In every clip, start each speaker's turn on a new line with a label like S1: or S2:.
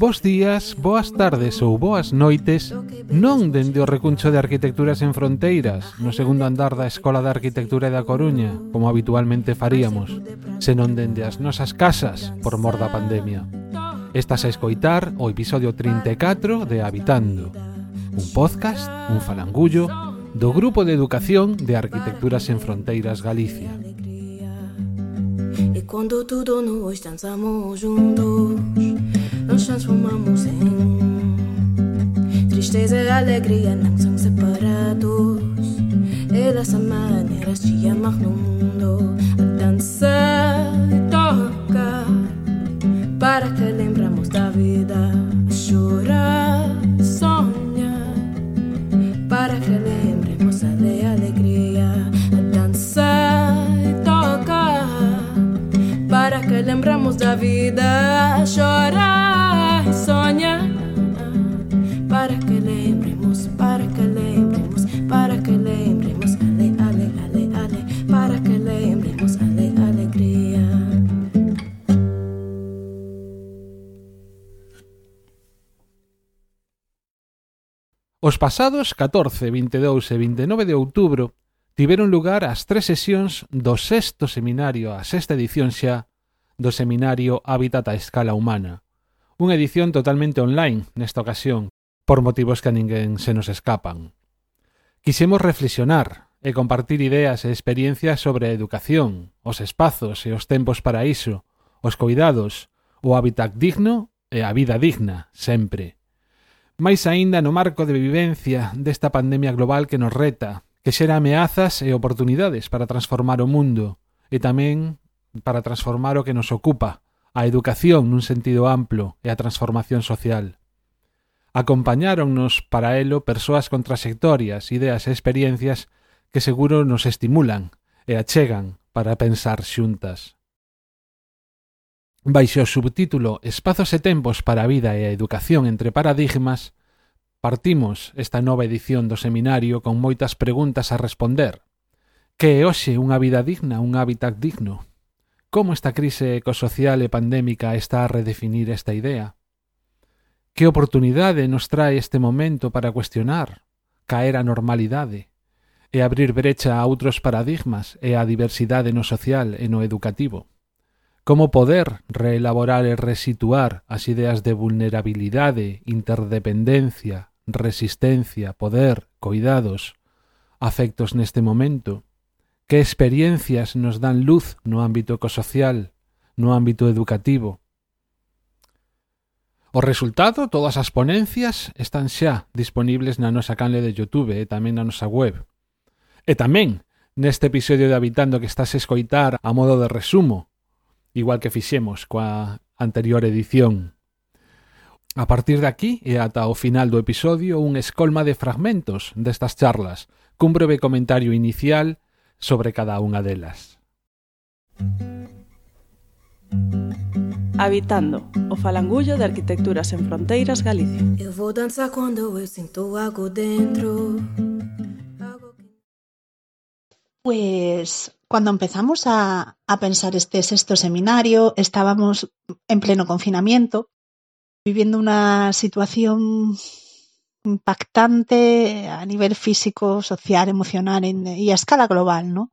S1: Bos días, boas tardes ou boas noites non dende o recuncho de arquitecturas en fronteiras no segundo andar da Escola de Arquitectura da Coruña como habitualmente faríamos senón dende as nosas casas por mor da pandemia. Estás a escoitar o episodio 34 de Habitando un podcast, un falangullo do Grupo de Educación de Arquitecturas en Fronteiras Galicia.
S2: E quando tudo nos danzamos juntos nos transformamos em tristeza e alegria não são separados. Elas são maneiras de amar no mundo. A dançar e tocar para que lembramos da vida. A chorar, sonhar lembramos da vida, chorar e sonhar. Para que lembremos, para que lembremos, para que lembremos, ale, ale, ale, ale, para que lembremos, ale, alegria.
S1: Os pasados 14, 22 e 29 de outubro tiveron lugar as tres sesións do sexto seminario, a sexta edición xa do seminario Hábitat a escala humana. Unha edición totalmente online, nesta ocasión, por motivos que a ninguén se nos escapan. Quixemos reflexionar e compartir ideas e experiencias sobre a educación, os espazos e os tempos para iso, os cuidados, o hábitat digno e a vida digna, sempre. Mais aínda no marco de vivencia desta pandemia global que nos reta, que xera ameazas e oportunidades para transformar o mundo e tamén para transformar o que nos ocupa, a educación nun sentido amplo e a transformación social. Acompañáronnos para elo persoas con trayectorias, ideas e experiencias que seguro nos estimulan e achegan para pensar xuntas. Baixo o subtítulo Espazos e tempos para a vida e a educación entre paradigmas, partimos esta nova edición do seminario con moitas preguntas a responder. Que é hoxe unha vida digna, un hábitat digno? Como esta crise ecosocial e pandémica está a redefinir esta idea? Que oportunidade nos trae este momento para cuestionar, caer a normalidade e abrir brecha a outros paradigmas e a diversidade no social e no educativo? Como poder reelaborar e resituar as ideas de vulnerabilidade, interdependencia, resistencia, poder, coidados, afectos neste momento? Que experiencias nos dan luz no ámbito ecosocial, no ámbito educativo? O resultado, todas as ponencias están xa disponibles na nosa canle de Youtube e tamén na nosa web. E tamén neste episodio de Habitando que estás a escoitar a modo de resumo, igual que fixemos coa anterior edición. A partir de aquí e ata o final do episodio un escolma de fragmentos destas charlas, cun breve comentario inicial sobre cada unha delas.
S3: Habitando, o falangullo de Arquitecturas en Fronteiras Galicia.
S2: Eu vou dançar quando eu sinto algo dentro.
S4: Pues cuando empezamos a, a pensar este sexto seminario, estábamos en pleno confinamiento, viviendo una situación impactante a nivel físico, social, emocional y a escala global, ¿no?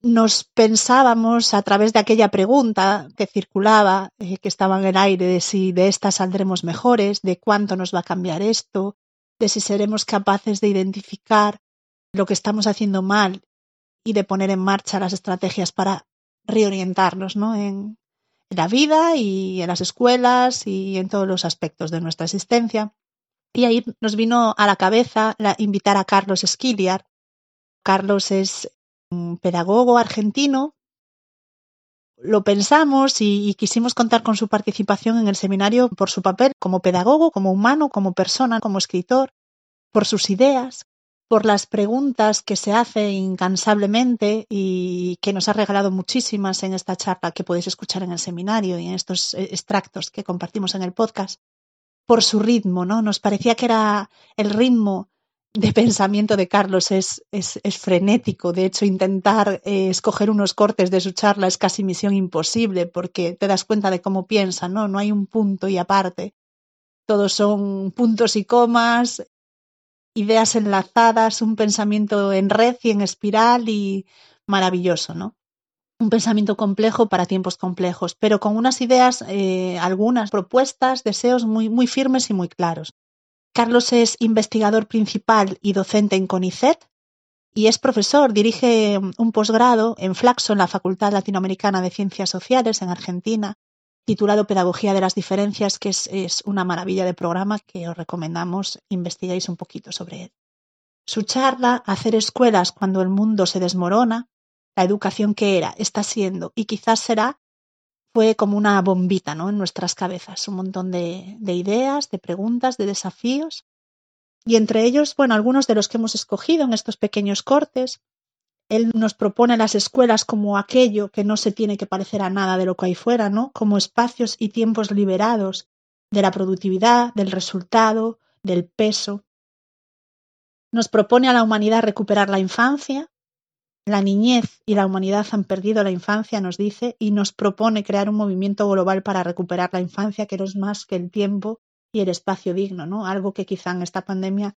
S4: Nos pensábamos a través de aquella pregunta que circulaba, eh, que estaba en el aire, de si de esta saldremos mejores, de cuánto nos va a cambiar esto, de si seremos capaces de identificar lo que estamos haciendo mal y de poner en marcha las estrategias para reorientarnos ¿no? en la vida y en las escuelas y en todos los aspectos de nuestra existencia. Y ahí nos vino a la cabeza invitar a Carlos Esquiliar. Carlos es un pedagogo argentino lo pensamos y, quisimos contar con su participación en el seminario por su papel como pedagogo, como humano, como persona, como escritor, por sus ideas, por las preguntas que se hace incansablemente y que nos ha regalado muchísimas en esta charla que podéis escuchar en el seminario y en estos extractos que compartimos en el podcast, por su ritmo, ¿no? Nos parecía que era el ritmo de pensamiento de Carlos es, es, frenético. De hecho, intentar eh, escoger unos cortes de su charla es casi misión imposible porque te das cuenta de cómo piensa, ¿no? No hay un punto y aparte. Todos son puntos y comas, ideas enlazadas, un pensamiento en red y en espiral y maravilloso, ¿no? Un pensamiento complejo para tiempos complejos, pero con unas ideas, eh, algunas propuestas, deseos muy, firmes y muy claros. Carlos es investigador principal y docente en CONICET y es profesor, dirige un posgrado en Flaxo, en la Facultad Latinoamericana de Ciencias Sociales en Argentina, titulado Pedagogía de las Diferencias, que es, una maravilla de programa que os recomendamos investiguéis un poquito sobre él. Su charla, Hacer escuelas cuando el mundo se desmorona, la educación que era, está siendo y quizás será, fue como una bombita ¿no? en nuestras cabezas, un montón de, de ideas, de preguntas, de desafíos. Y entre ellos, bueno, algunos de los que hemos escogido en estos pequeños cortes, él nos propone las escuelas como aquello que no se tiene que parecer a nada de lo que hay fuera, ¿no? Como espacios y tiempos liberados de la productividad, del resultado, del peso. Nos propone a la humanidad recuperar la infancia, la niñez y la humanidad han perdido la infancia, nos dice, y nos propone crear un movimiento global para recuperar la infancia, que no es más que el tiempo y el espacio digno, ¿no? Algo que quizá en esta pandemia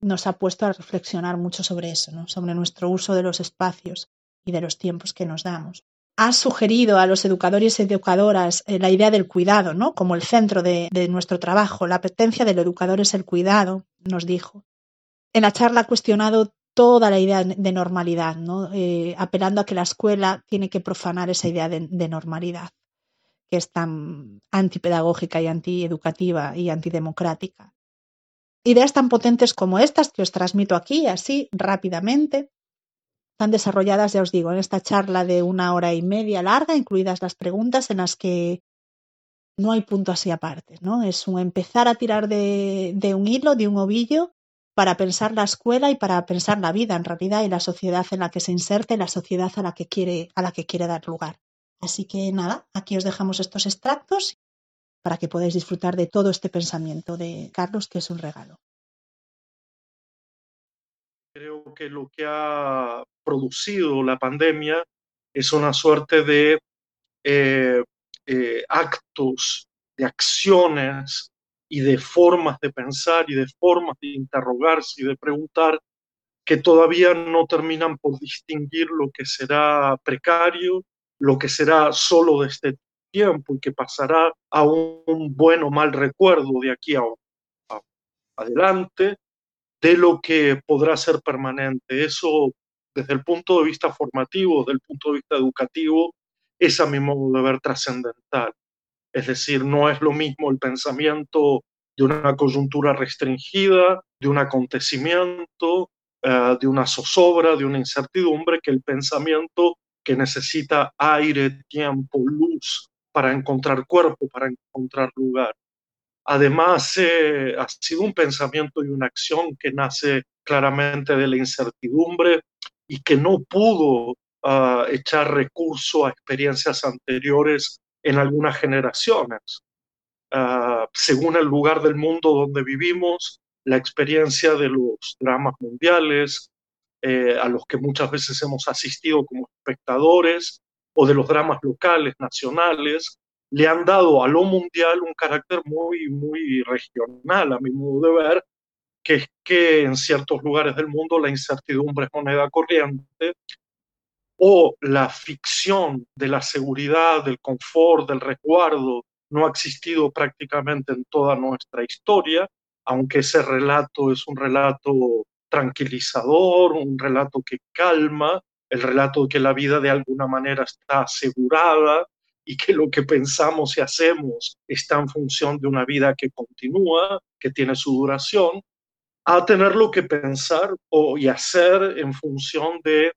S4: nos ha puesto a reflexionar mucho sobre eso, ¿no? Sobre nuestro uso de los espacios y de los tiempos que nos damos. Ha sugerido a los educadores y educadoras eh, la idea del cuidado, ¿no? Como el centro de, de nuestro trabajo. La apetencia del educador es el cuidado, nos dijo. En la charla ha cuestionado toda la idea de normalidad, ¿no? Eh, apelando a que la escuela tiene que profanar esa idea de, normalidad, que es tan antipedagógica y antieducativa y antidemocrática. Ideas tan potentes como estas que os transmito aquí, así rápidamente, están desarrolladas, ya os digo, en esta charla de una hora y media larga, incluidas las preguntas en las que no hay punto así aparte, ¿no? Es un empezar a tirar de, de un hilo, de un ovillo, para pensar la escuela y para pensar la vida en realidad y la sociedad en la que se inserta y la sociedad a la que quiere, a la que quiere dar lugar. Así que nada, aquí os dejamos estos extractos para que podáis disfrutar de todo este pensamiento de Carlos, que es un regalo.
S5: Creo que lo que ha producido la pandemia es una suerte de eh, eh, actos, de acciones y de formas de pensar y de formas de interrogarse y de preguntar que todavía no terminan por distinguir lo que será precario, lo que será solo de este tiempo y que pasará a un buen o mal recuerdo de aquí a, adelante, de lo que podrá ser permanente. Eso, desde el punto de vista formativo, desde el punto de vista educativo, es a mi modo de ver trascendental. Es decir, no es lo mismo el pensamiento de una coyuntura restringida, de un acontecimiento, eh, de una zozobra, de una incertidumbre, que el pensamiento que necesita aire, tiempo, luz para encontrar cuerpo, para encontrar lugar. Además, eh, ha sido un pensamiento y una acción que nace claramente de la incertidumbre y que no pudo ah, echar recurso a experiencias anteriores en algunas generaciones. Ah, según el lugar del mundo donde vivimos, la experiencia de los dramas mundiales, eh, a los que muchas veces hemos asistido como espectadores, o de los dramas locales, nacionales, le han dado a lo mundial un carácter muy, muy regional, a mi modo de ver, que es que en ciertos lugares del mundo la incertidumbre es moneda corriente o la ficción de la seguridad, del confort, del resguardo, no ha existido prácticamente en toda nuestra historia, aunque ese relato es un relato tranquilizador, un relato que calma, el relato de que la vida de alguna manera está asegurada y que lo que pensamos y hacemos está en función de una vida que continúa, que tiene su duración, a tener lo que pensar o, y hacer en función de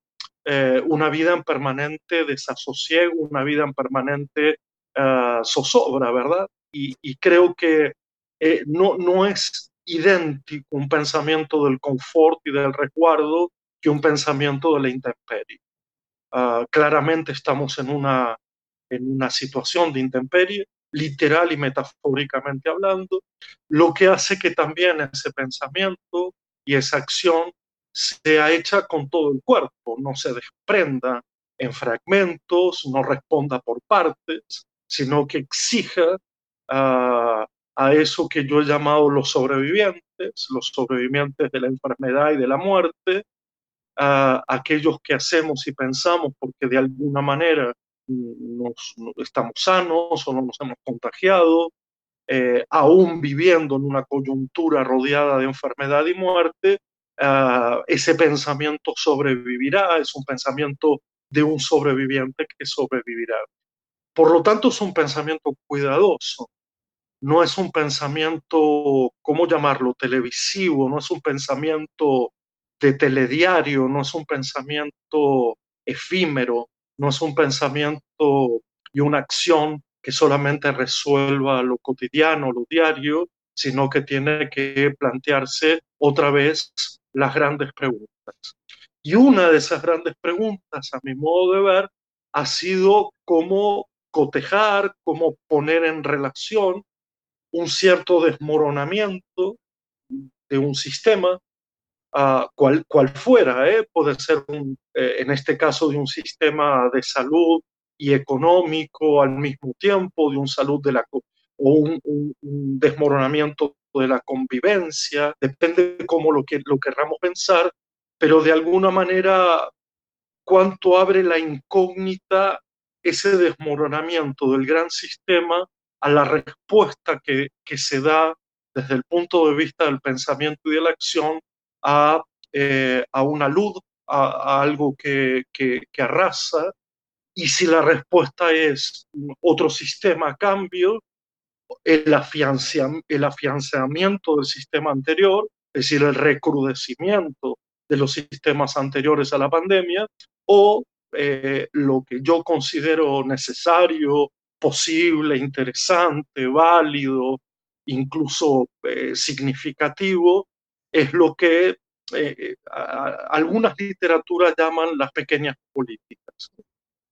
S5: eh, una vida en permanente desasosiego, una vida en permanente uh, zozobra, ¿verdad? Y, y creo que eh, no, no es idéntico un pensamiento del confort y del resguardo que un pensamiento de la intemperie. Uh, claramente estamos en una, en una situación de intemperie, literal y metafóricamente hablando, lo que hace que también ese pensamiento y esa acción sea hecha con todo el cuerpo, no se desprenda en fragmentos, no responda por partes, sino que exija uh, a eso que yo he llamado los sobrevivientes, los sobrevivientes de la enfermedad y de la muerte, a aquellos que hacemos y pensamos porque de alguna manera nos, estamos sanos o no nos hemos contagiado, eh, aún viviendo en una coyuntura rodeada de enfermedad y muerte, uh, ese pensamiento sobrevivirá, es un pensamiento de un sobreviviente que sobrevivirá. Por lo tanto, es un pensamiento cuidadoso, no es un pensamiento, ¿cómo llamarlo?, televisivo, no es un pensamiento de telediario, no es un pensamiento efímero, no es un pensamiento y una acción que solamente resuelva lo cotidiano, lo diario, sino que tiene que plantearse otra vez las grandes preguntas. Y una de esas grandes preguntas, a mi modo de ver, ha sido cómo cotejar, cómo poner en relación un cierto desmoronamiento de un sistema, uh, cual, cual, fuera, ¿eh? puede ser un, eh, en este caso de un sistema de salud y económico al mismo tiempo, de un salud de la o un, un, un desmoronamiento de la convivencia, depende de cómo lo, que, querramos pensar, pero de alguna manera, cuánto abre la incógnita ese desmoronamiento del gran sistema a la respuesta que, se da desde el punto de vista del pensamiento y de la acción a, eh, una luz, a, algo que, que, que, arrasa, y si la respuesta es otro sistema a cambio, el, el afianzamiento del sistema anterior, es decir, el recrudecimiento de los sistemas anteriores a la pandemia, o eh, lo que yo considero necesario, posible, interesante, válido, incluso eh, significativo, es lo que eh, a, algunas literaturas llaman las pequeñas políticas.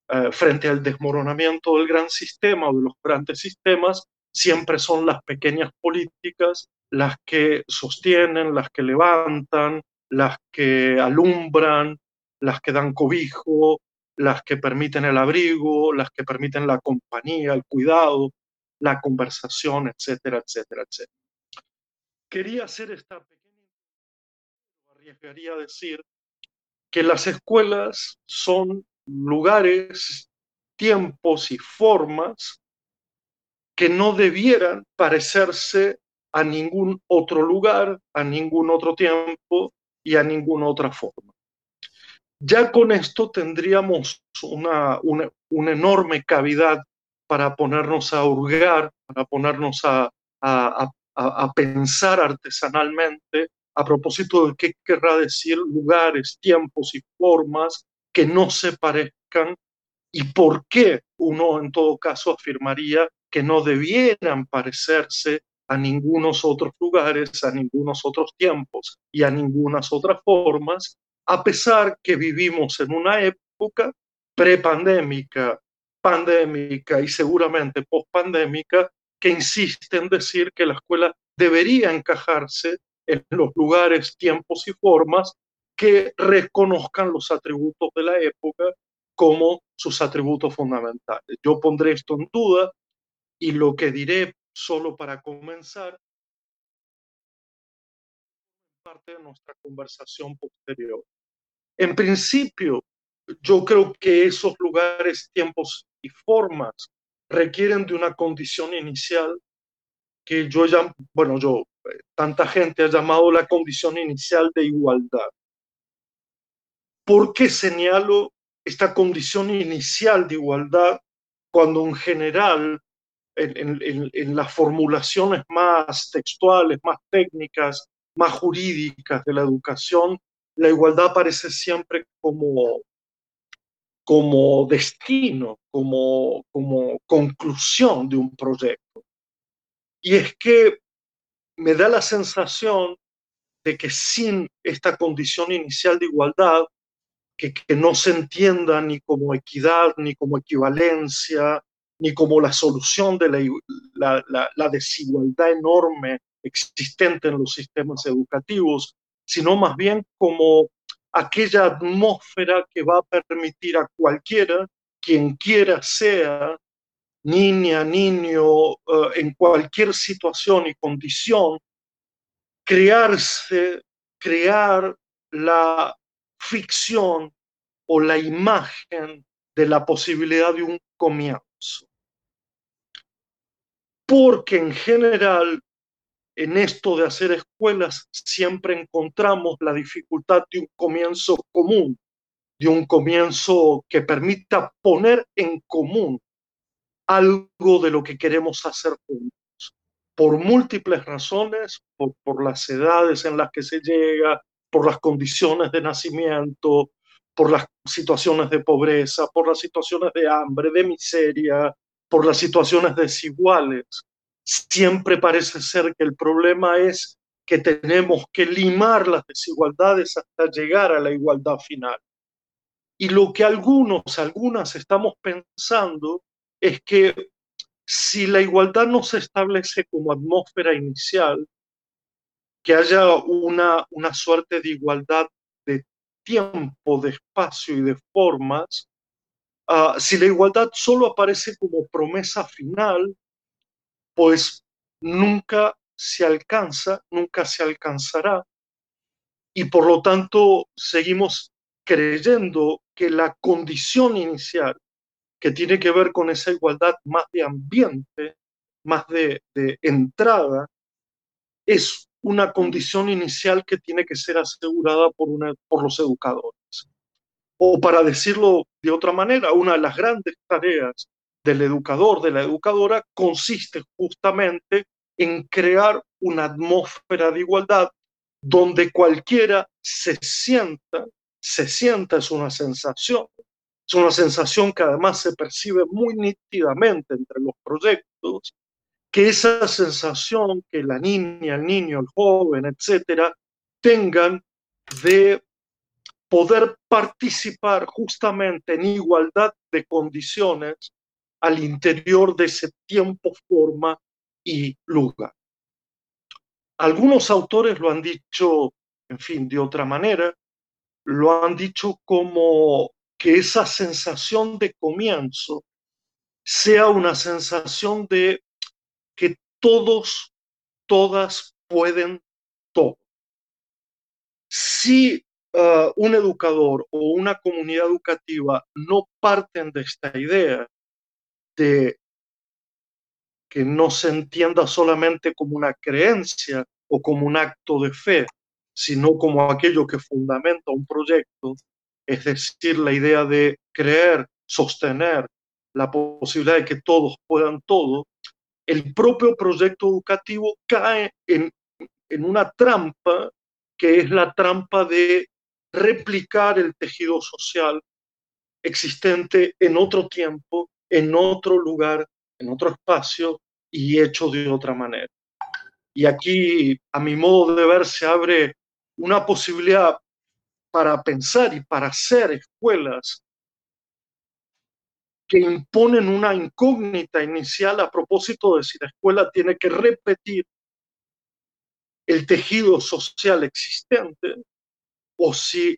S5: Eh, frente al desmoronamiento del gran sistema o de los grandes sistemas, siempre son las pequeñas políticas las que sostienen, las que levantan, las que alumbran, las que dan cobijo, las que permiten el abrigo, las que permiten la compañía, el cuidado, la conversación, etcétera, etcétera, etcétera. Quería hacer esta pequeña arriesgaría a decir que las escuelas son lugares, tiempos y formas que no debieran parecerse a ningún otro lugar, a ningún otro tiempo y a ninguna otra forma. Ya con esto tendríamos una, una, enorme cavidad para ponernos a hurgar, para ponernos a, a, pensar artesanalmente a propósito de qué querrá decir lugares, tiempos y formas que no se parezcan y por qué uno en todo caso afirmaría que no debieran parecerse a ningunos otros lugares, a ningunos otros tiempos y a ningunas otras formas, a pesar que vivimos en una época prepandémica, pandémica y seguramente postpandémica que insiste en decir que la escuela debería encajarse en los lugares, tiempos y formas que reconozcan los atributos de la época como sus atributos fundamentales. Yo pondré esto en duda y lo que diré solo para comenzar parte de nuestra conversación posterior. En principio, yo creo que esos lugares, tiempos y formas requieren de una condición inicial que yo ya, bueno, yo, tanta gente ha llamado la condición inicial de igualdad. ¿Por qué señalo esta condición inicial de igualdad cuando en general en, en, en, las formulaciones más textuales, más técnicas, más jurídicas de la educación, la igualdad aparece siempre como, como destino, como, como conclusión de un proyecto. Y es que me da la sensación de que sin esta condición inicial de igualdad, que, no se entienda ni como equidad, ni como equivalencia, ni como la solución de la, desigualdad enorme existente en los sistemas educativos, sino más bien como aquella atmósfera que va a permitir a cualquiera, quien quiera sea, niña, niño, eh, en cualquier situación y condición, crearse, crear la ficción o la imagen de la posibilidad de un comienzo. Porque en general en esto de hacer escuelas siempre encontramos la dificultad de un comienzo común, de un comienzo que permita poner en común algo de lo que queremos hacer juntos. Por múltiples razones, por, por las edades en las que se llega, por las condiciones de nacimiento, por las situaciones de pobreza, por las situaciones de hambre, de miseria, por las situaciones desiguales siempre parece ser que el problema es que tenemos que limar las desigualdades hasta llegar a la igualdad final. Y lo que algunos, algunas estamos pensando es que si la igualdad no se establece como atmósfera inicial, que haya una, una suerte de igualdad de tiempo, de espacio y de formas, ah, si la igualdad solo aparece como promesa final, pues nunca se alcanza, nunca se alcanzará. Y por lo tanto seguimos creyendo que la condición inicial que tiene que ver con esa igualdad más de ambiente, más de, entrada, es una condición inicial que tiene que ser asegurada por, por los educadores. O para decirlo de otra manera, una de las grandes tareas del educador, de la educadora, consiste justamente en crear una atmósfera de igualdad donde cualquiera se sienta, se sienta es una sensación, es una sensación que además se percibe muy nítidamente entre los proyectos, que esa sensación que la niña, el niño, el joven, etcétera, tengan de poder participar justamente en igualdad de condiciones al interior de ese tiempo, forma y lugar. Algunos autores lo han dicho, en fin, de otra manera, lo han dicho como que esa sensación de comienzo sea una sensación de que todos, todas pueden todo. Si uh, un educador o una comunidad educativa no parten de esta idea, de que no se entienda solamente como una creencia o como un acto de fe, sino como aquello que fundamenta un proyecto, es decir, la idea de creer, sostener la posibilidad de que todos puedan todo, el propio proyecto educativo cae en, en una trampa que es la trampa de replicar el tejido social existente en otro tiempo en otro lugar, en otro espacio y hecho de otra manera. Y aquí, a mi modo de ver, se abre una posibilidad para pensar y para hacer escuelas que imponen una incógnita inicial a propósito de si la escuela tiene que repetir el tejido social existente o si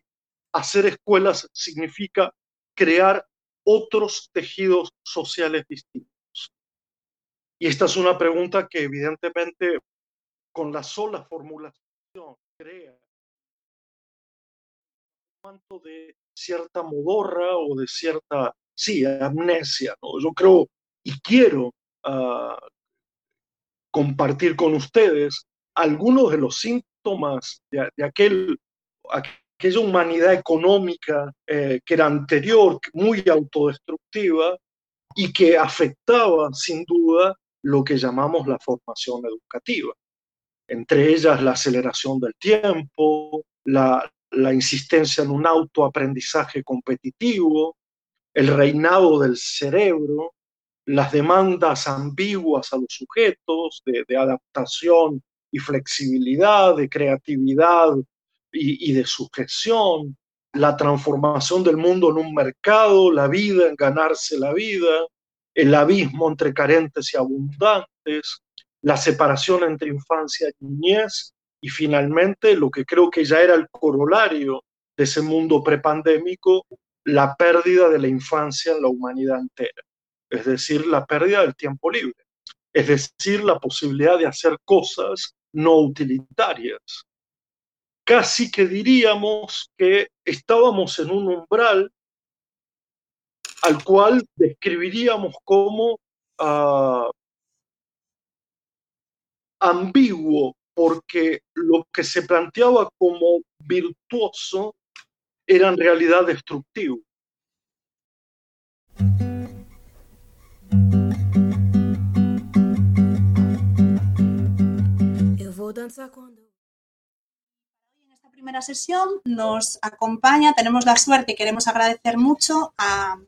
S5: hacer escuelas significa crear otros tejidos sociales distintos? Y esta es una pregunta que evidentemente con la sola formulación crea cuanto de cierta modorra o de cierta, sí, amnesia. ¿no? Yo creo y quiero ah, compartir con ustedes algunos de los síntomas de, de aquel, aquella humanidad económica eh, que era anterior, muy autodestructiva y que afectaba sin duda lo que llamamos la formación educativa. Entre ellas la aceleración del tiempo, la, la insistencia en un autoaprendizaje competitivo, el reinado del cerebro, las demandas ambiguas a los sujetos de, adaptación y flexibilidad, de creatividad y, de sujeción, la transformación del mundo en un mercado, la vida en ganarse la vida, el abismo entre carentes y abundantes, la separación entre infancia y niñez y finalmente lo que creo que ya era el corolario de ese mundo prepandémico, la pérdida de la infancia en la humanidad entera, es decir, la pérdida del tiempo libre, es decir, la posibilidad de hacer cosas no utilitarias. Casi que diríamos que estábamos en un umbral al cual describiríamos como ah, ambiguo, porque lo que se planteaba como virtuoso era en realidad destructivo.
S6: Primera sesión nos acompaña, tenemos la suerte y queremos agradecer mucho a,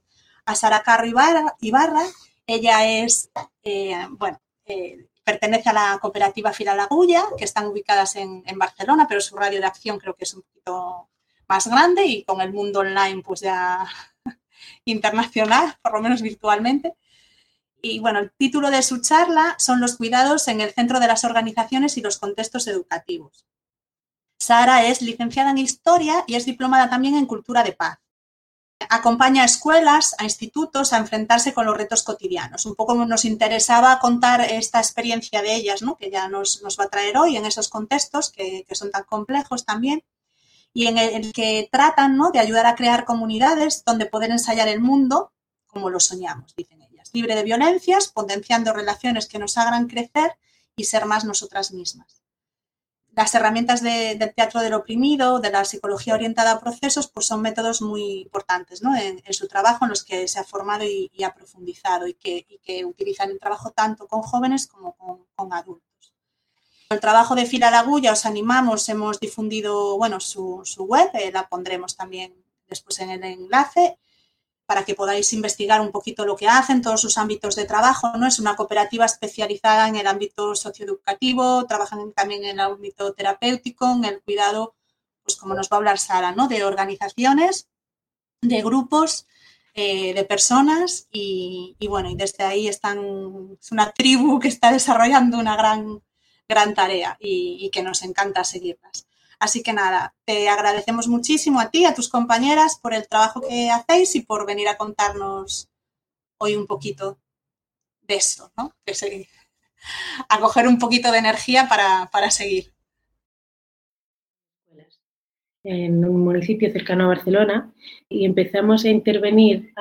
S6: Sara Carro Ibarra. Ella es, eh, bueno, eh, pertenece a la cooperativa Filalagulla, que están ubicadas en, en, Barcelona, pero su radio de acción creo que es un poquito más grande y con el mundo online pues ya internacional, por lo menos virtualmente. Y bueno, el título de su charla son los cuidados en el centro de las organizaciones y los contextos educativos. Sara es licenciada en Historia y es diplomada también en Cultura de Paz. Acompaña a escuelas, a institutos a enfrentarse con los retos cotidianos. Un poco nos interesaba contar esta experiencia de ellas, ¿no? que ya nos, va a traer hoy en esos contextos que, son tan complejos también y en el, que tratan ¿no? de ayudar a crear comunidades donde poder ensayar el mundo como lo soñamos, dicen ellas, libre de violencias, potenciando relaciones que nos hagan crecer y ser más nosotras mismas. Las herramientas del teatro del oprimido, de la psicología orientada a procesos, pues son métodos muy importantes en, su trabajo en los que se ha formado y, ha profundizado y que, utilizan el trabajo tanto con jóvenes como con adultos. El trabajo de Fila Lagulla os animamos, hemos difundido bueno, su, web, eh, la pondremos también después en el enlace para que podáis investigar un poquito lo que hacen, todos sus ámbitos de trabajo. ¿no? Es una cooperativa especializada en el ámbito socioeducativo, trabajan también en el ámbito terapéutico, en el cuidado, pues como nos va a hablar Sara, ¿no? de organizaciones, de grupos, eh, de personas y, y, bueno, y desde ahí están, es una tribu que está desarrollando una gran gran tarea y, que nos encanta seguirlas. Así que nada, te agradecemos muchísimo a ti, a tus compañeras, por el trabajo que hacéis y por venir a contarnos hoy un poquito de eso, ¿no? a coger un poquito de energía para, seguir.
S7: En un municipio cercano a Barcelona y empezamos a intervenir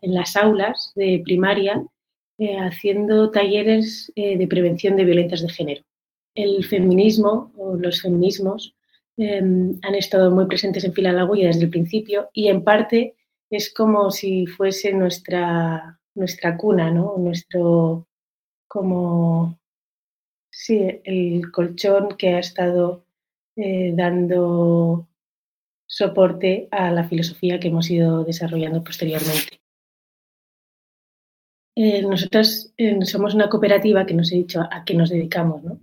S7: en las aulas de primaria eh, haciendo talleres eh, de prevención de violencias de género el feminismo o los feminismos em, han estado muy presentes en Fila desde el principio y en parte es como si fuese nuestra, nuestra cuna, ¿no? Nuestro, como, sí, el colchón que ha estado eh, dando soporte a la filosofía que hemos ido desarrollando posteriormente. Eh, nosotras eh, somos una cooperativa que nos he dicho a qué nos dedicamos, ¿no?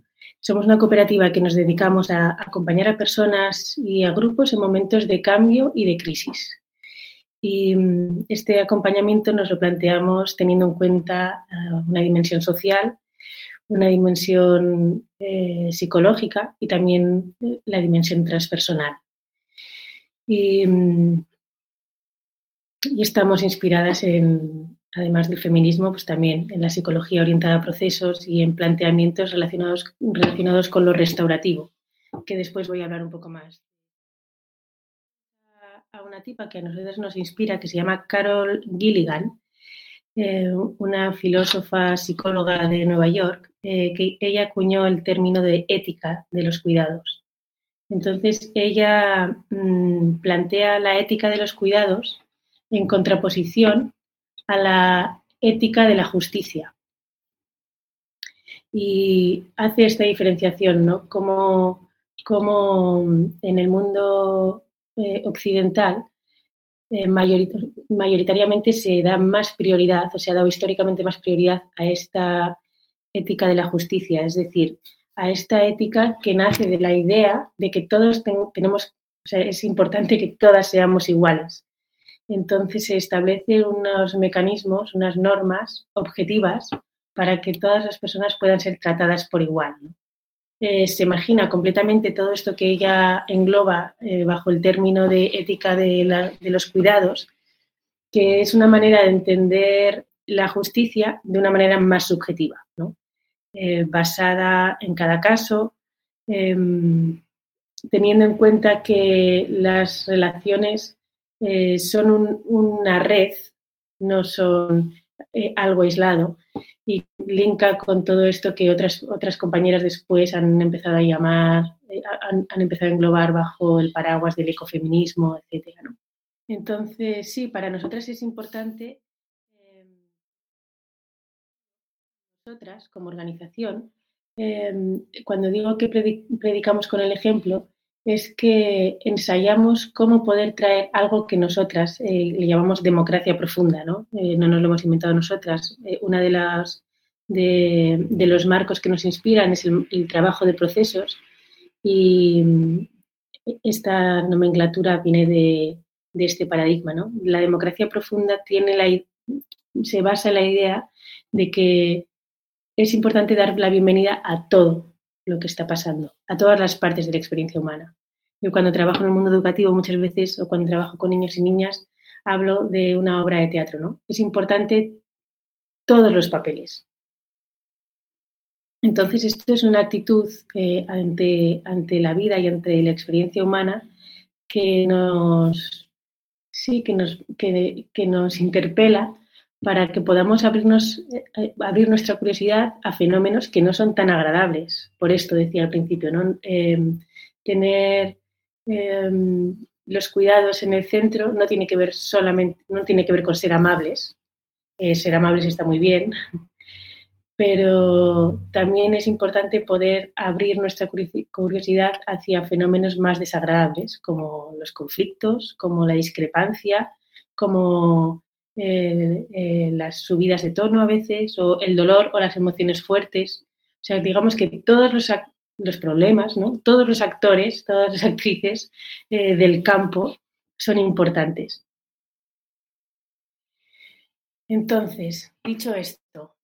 S7: Somos una cooperativa que nos dedicamos a acompañar a personas y a grupos en momentos de cambio y de crisis. Y mm, este acompañamiento nos lo planteamos teniendo en cuenta eh, una dimensión social, una dimensión eh, psicológica y también eh, la dimensión transpersonal. Y, mm, y estamos inspiradas en, además del feminismo, pues también en la psicología orientada a procesos y en planteamientos relacionados, relacionados con lo restaurativo, que después voy a hablar un poco más. A una tipa que a nosotros nos inspira, que se llama Carol Gilligan, eh, una filósofa psicóloga de Nueva York, eh, que ella acuñó el término de ética de los cuidados. Entonces, ella mm, plantea la ética de los cuidados en contraposición a la ética de la justicia. Y hace esta diferenciación, ¿no? Como, como en el mundo eh, occidental eh, mayoritariamente se da más prioridad o se ha dado históricamente más prioridad a esta ética de la justicia, es decir, a esta ética que nace de la idea de que todos tenemos, o sea, es importante que todas seamos iguales. Entonces se establecen unos mecanismos, unas normas objetivas para que todas las personas puedan ser tratadas por igual. Eh, se imagina completamente todo esto que ella engloba eh, bajo el término de ética de, los cuidados, que es una manera de entender la justicia de una manera más subjetiva. ¿no? Eh, basada en cada caso, em, teniendo en cuenta que las relaciones eh, son una red, no son eh, algo aislado, y linka con todo esto que otras, otras compañeras después han empezado a llamar, han, han, empezado a englobar bajo el paraguas del ecofeminismo, etc. Entonces, sí, para nosotras es importante nosotras como organización, em, cuando digo que predicamos con el ejemplo, es que ensayamos cómo poder traer algo que nosotras eh, le llamamos democracia profunda, ¿no? Eh, no nos lo hemos inventado nosotras. Eh, una de las de, los marcos que nos inspiran es el, trabajo de procesos y mm, esta nomenclatura viene de, de, este paradigma, ¿no? La democracia profunda tiene la, se basa en la idea de que es importante dar la bienvenida a todo lo que está pasando, a todas las partes de la experiencia humana. Yo cuando trabajo en el mundo educativo muchas veces o cuando trabajo con niños y niñas hablo de una obra de teatro, ¿no? Es importante todos los papeles. Entonces, esto es una actitud eh, ante, ante la vida y ante la experiencia humana que nos, sí, que nos, que, que nos interpela para que podamos abrirnos, eh, abrir nuestra curiosidad a fenómenos que no son tan agradables. Por esto decía al principio, ¿no? Em, tener em, los cuidados en el centro no tiene que ver solamente, no tiene que ver con ser amables. Eh, ser amables está muy bien, pero también es importante poder abrir nuestra curiosidad hacia fenómenos más desagradables, como los conflictos, como la discrepancia, como eh, eh, las subidas de tono a veces, o el dolor o las emociones fuertes. O sea, digamos que todos los, los problemas, ¿no? todos los actores, todas las actrices eh, del campo son importantes. Entonces, dicho esto,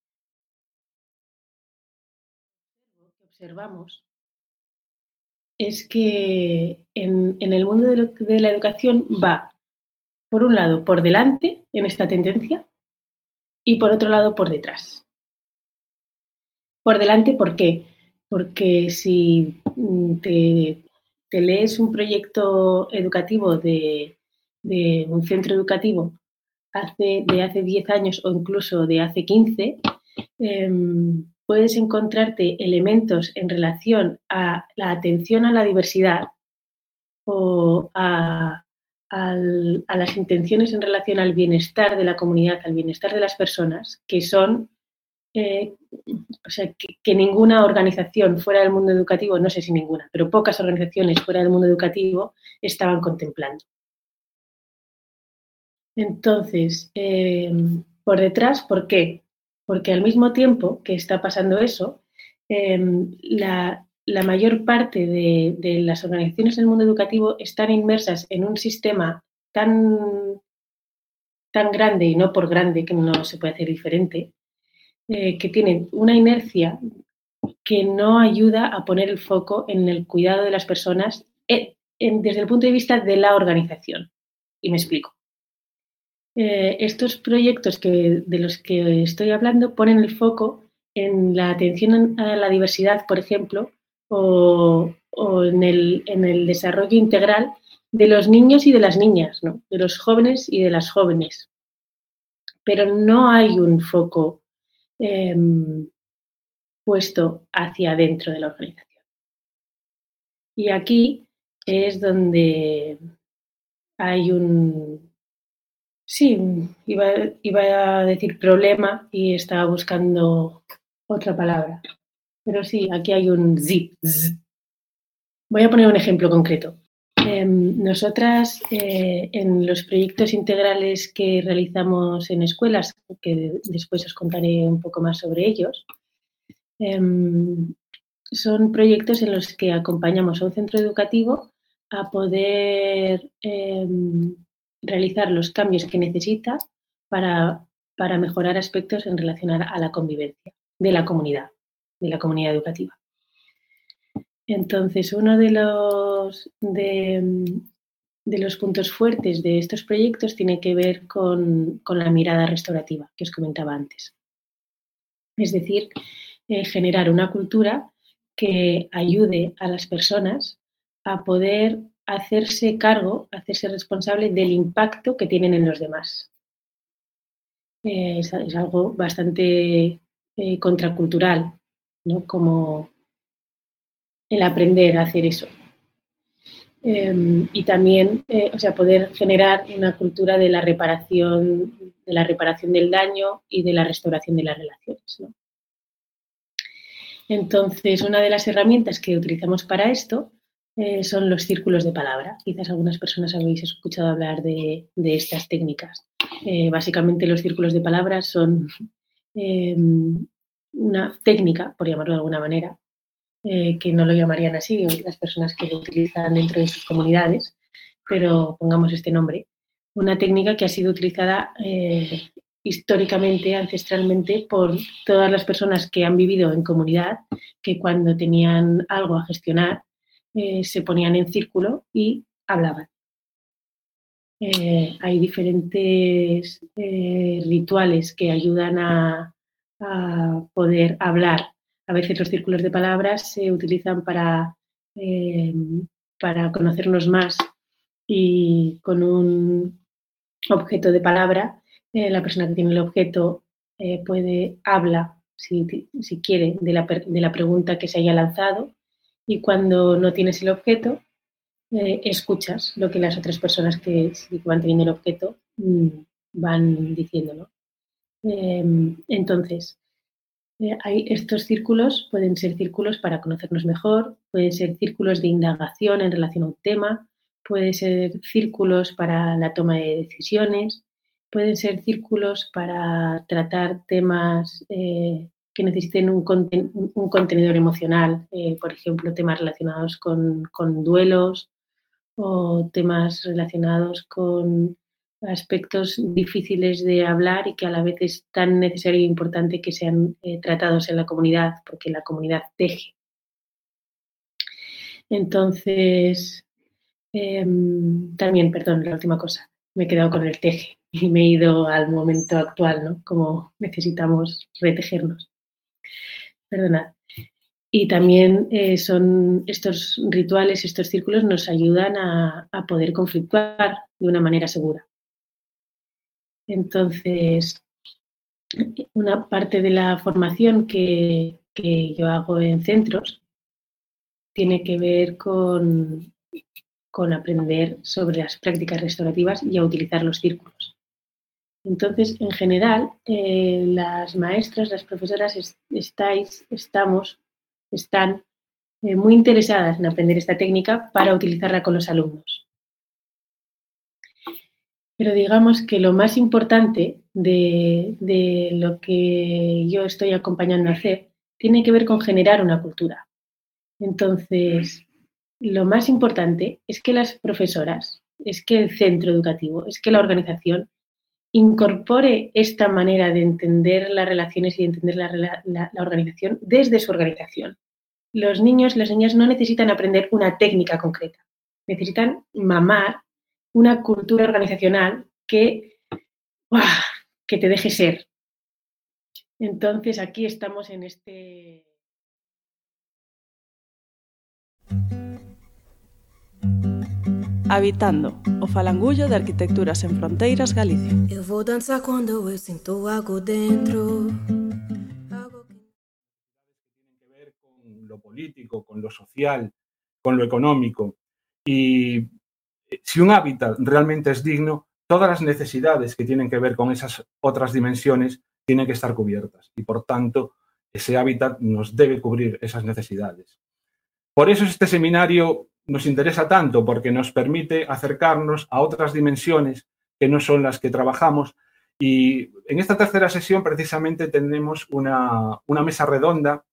S7: lo que observamos es que en, el mundo de la educación va por un lado, por delante en esta tendencia y por otro lado, por detrás. Por delante, ¿por qué? Porque si mm, te, lees un proyecto educativo de, un centro educativo hace, de hace 10 años o incluso de hace 15, em, puedes encontrarte elementos en relación a la atención a la diversidad o a a las intenciones en relación al bienestar de la comunidad, al bienestar de las personas, que son, eh, o sea, que, ninguna organización fuera del mundo educativo, no sé si ninguna, pero pocas organizaciones fuera del mundo educativo estaban contemplando. Entonces, eh, por detrás, ¿por qué? Porque al mismo tiempo que está pasando eso, eh, la, la mayor parte de, las organizaciones del mundo educativo están inmersas en un sistema tan, tan grande y no por grande, que no se puede hacer diferente, eh, que tienen una inercia que no ayuda a poner el foco en el cuidado de las personas eh, desde el punto de vista de la organización. Y me explico. Eh, estos proyectos que, de los que estoy hablando ponen el foco en la atención a la diversidad, por ejemplo, o, en, el, desarrollo integral de los niños y de las niñas, de los jóvenes y de las jóvenes. Pero no hay un foco em, puesto hacia adentro de la organización. Y aquí es donde hay un, sí, iba, iba a decir problema y estaba buscando otra palabra. Pero sí, aquí hay un zip. Voy a poner un ejemplo concreto. Em, nosotras, eh, en los proyectos integrales que realizamos en escuelas, que después os contaré un poco más sobre ellos, em, son proyectos en los que acompañamos a un centro educativo a poder em, realizar los cambios que necesita para, para mejorar aspectos en relación a la convivencia de la comunidad, de la comunidad educativa. Entonces, uno de los, de, los puntos fuertes de estos proyectos tiene que ver con, la mirada restaurativa que os comentaba antes. Es decir, eh, generar una cultura que ayude a las personas a poder hacerse cargo, hacerse responsable del impacto que tienen en los demás. Eh, es, algo bastante eh, contracultural, ¿no? Como, el aprender a hacer eso. Em, y también, eh, o sea, poder generar una cultura de la reparación, de la reparación del daño y de la restauración de las relaciones. Entonces, una de las herramientas que utilizamos para esto eh, son los círculos de palabra. Quizás algunas personas habéis escuchado hablar de, estas técnicas. Eh, básicamente, los círculos de palabras son em, una técnica, por llamarlo de alguna manera, eh, que no lo llamarían así las personas que lo utilizan dentro de sus comunidades, pero pongamos este nombre, una técnica que ha sido utilizada eh, históricamente, ancestralmente, por todas las personas que han vivido en comunidad, que cuando tenían algo a gestionar, eh, se ponían en círculo y hablaban. hay diferentes rituales que ayudan a poder hablar a veces los círculos de palabras se utilizan para, eh, para conocernos más y con un objeto de palabra, eh, la persona que tiene el objeto eh, puede, habla, si, quiere, de la, de la, pregunta que se haya lanzado y cuando no tienes el objeto, escuchas lo que las otras personas que, van teniendo el objeto mm, van diciendo. Entonces, eh, hay estos círculos pueden ser círculos para conocernos mejor, pueden ser círculos de indagación en relación a un tema, pueden ser círculos para la toma de decisiones, pueden ser círculos para tratar temas eh, que necesiten un, contenedor emocional, eh, por ejemplo, temas relacionados con, con duelos o temas relacionados con aspectos difíciles de hablar y que a la vez es tan necesario e importante que sean eh, tratados en la comunidad, porque la comunidad teje. Entonces, em, también, perdón, la última cosa, me he quedado con el teje y me he ido al momento actual, ¿no? Como necesitamos retejernos. Perdonad. Y también eh, son estos rituales, estos círculos nos ayudan a poder conflictuar de una manera segura. Entonces, una parte de la formación que, yo hago en centros tiene que ver con, con, aprender sobre las prácticas restaurativas y a utilizar los círculos. Entonces, en general, eh, las maestras, las profesoras estáis, estamos, están eh, muy interesadas en aprender esta técnica para utilizarla con los alumnos. Pero digamos que lo más importante de, lo que yo estoy acompañando a hacer tiene que ver con generar una cultura. Entonces, lo más importante es que las profesoras, es que el centro educativo, es que la organización incorpore esta manera de entender las relaciones y de entender la, la, organización desde su organización. Los niños las niñas no necesitan aprender una técnica concreta, necesitan mamar una cultura organizacional que, que te deje ser. Entonces aquí estamos en este...
S3: Habitando, o falangullo de Arquitecturas en Fronteiras, Galicia.
S2: Eu vou dançar quando eu sinto algo dentro. Algo que...
S1: Tienen que ver con lo político, con lo social, con lo económico. Y si un hábitat realmente es digno, todas las necesidades que tienen que ver con esas otras dimensiones tienen que estar cubiertas y por tanto ese hábitat nos debe cubrir esas necesidades. Por eso este seminario
S8: nos interesa tanto porque nos permite acercarnos a otras dimensiones que no son las que trabajamos. Y en esta tercera sesión precisamente tenemos una, una mesa redonda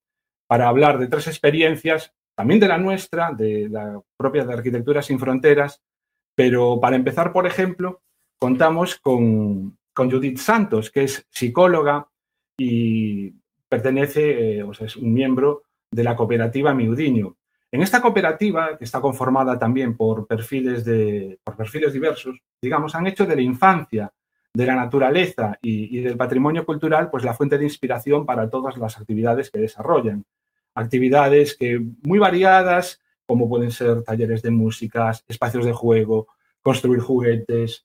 S8: para hablar de tres experiencias, también de la nuestra, de la propia de Arquitectura sin Fronteras, pero para empezar, por ejemplo, contamos con, Judith Santos, que es psicóloga y pertenece, eh, o sea, es un miembro de la cooperativa Miudiño. En esta cooperativa, que está conformada también por perfiles, de, por perfiles diversos, digamos, han hecho de la infancia, de la naturaleza y, y, del patrimonio cultural, pues la fuente de inspiración para todas las actividades que desarrollan. Actividades que muy variadas, como pueden ser talleres de músicas, espacios de juego, construir juguetes,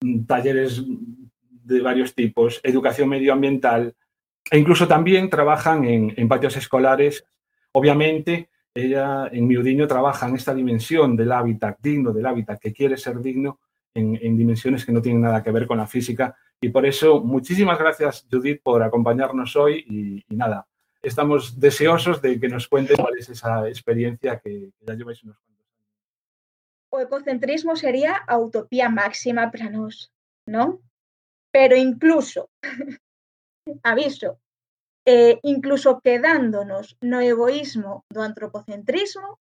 S8: mm, talleres de varios tipos, educación medioambiental, e incluso también trabajan en, en patios escolares. Obviamente, ella en Miudiño trabaja en esta dimensión del hábitat digno, del hábitat que quiere ser digno, en, en, dimensiones que no tienen nada que ver con la física. Y por eso, muchísimas gracias, Judith, por acompañarnos hoy. Y, y nada, estamos deseosos de que nos cuentes cuál es esa experiencia que, ya lleváis unos cuantos años.
S9: O ecocentrismo sería utopía máxima para nós, non? Pero incluso, aviso, eh, incluso quedándonos no egoísmo do antropocentrismo,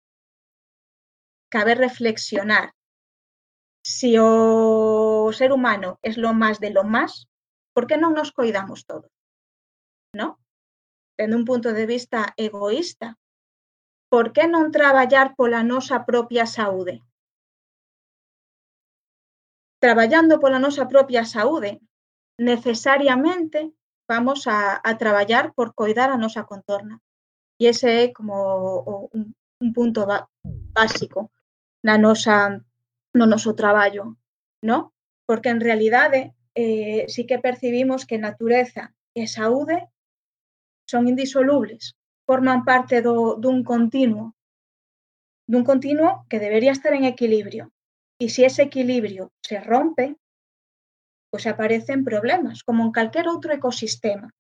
S9: cabe reflexionar si o ser humano es lo más de lo más, por que non nos coidamos todos? ¿No? Dende un punto de vista egoísta, por que non traballar pola nosa propia saúde? Traballando pola nosa propia saúde, necesariamente vamos a, a por coidar a nosa contorna. E ese é como un, un punto básico na no noso traballo, no? Porque en realidade eh, sí que percibimos que natureza e saúde son indisolubles, forman parte do, dun continuo, dun continuo que debería estar en equilibrio. E se ese equilibrio se rompe, pois aparecen problemas, como en calquer outro ecosistema,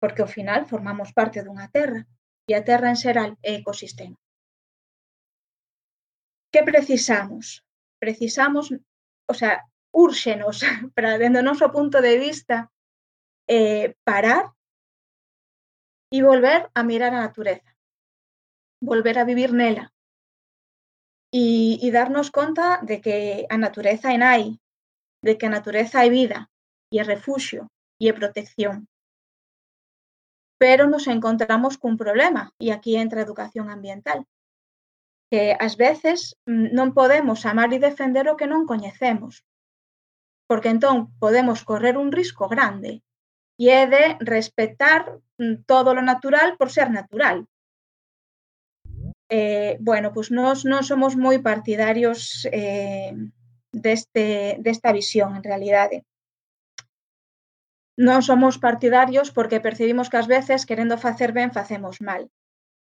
S9: porque ao final formamos parte dunha terra, e a terra en xeral é ecosistema. Que precisamos? Precisamos, o sea, úrxenos, para dentro do noso punto de vista, eh, parar e volver a mirar a natureza, volver a vivir nela e, e darnos conta de que a natureza é nai, de que a natureza é vida é refuxio e é protección. Pero nos encontramos cun problema e aquí entra a educación ambiental que ás veces non podemos amar e defender o que non coñecemos porque entón podemos correr un risco grande e é de respetar mm, todo lo natural por ser natural. Eh, bueno, pues nós non somos moi partidarios eh, deste, desta visión, en realidade. Non somos partidarios porque percibimos que ás veces, querendo facer ben, facemos mal.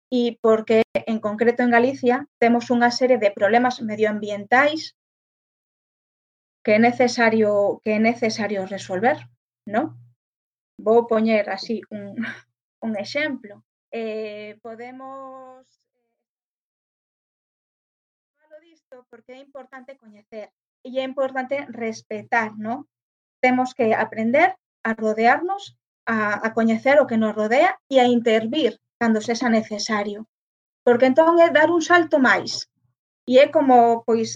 S9: E porque, en concreto en Galicia, temos unha serie de problemas medioambientais que é necesario que necesario resolver, ¿no? Vou poñer así un un exemplo. Eh, Podemos falo disto porque é importante coñecer e é importante respetar, ¿no? Temos que aprender a rodearnos, a, a coñecer o que nos rodea e a intervir cando sexa necesario. Porque entón é dar un salto máis. E é como, pois,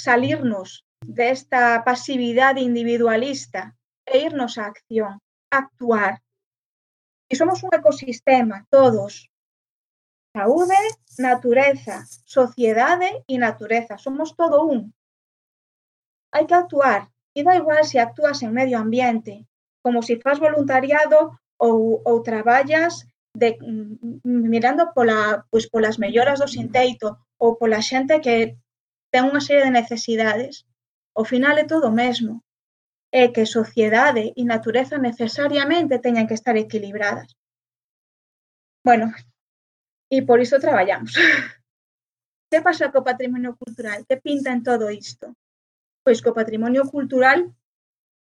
S9: salirnos desta pasividade individualista e irnos á acción, actuar. E somos un ecosistema, todos. Saúde, natureza, sociedade e natureza. Somos todo un. Hai que actuar. E da igual se actúas en medio ambiente, como se faz voluntariado ou, ou traballas de, mm, mirando pola, pois, polas melloras do sinteito ou pola xente que ten unha serie de necesidades. Ao final é todo o mesmo é que sociedade e natureza necesariamente teñan que estar equilibradas. Bueno, e por iso traballamos. Que pasa co patrimonio cultural? Que pinta en todo isto? Pois co patrimonio cultural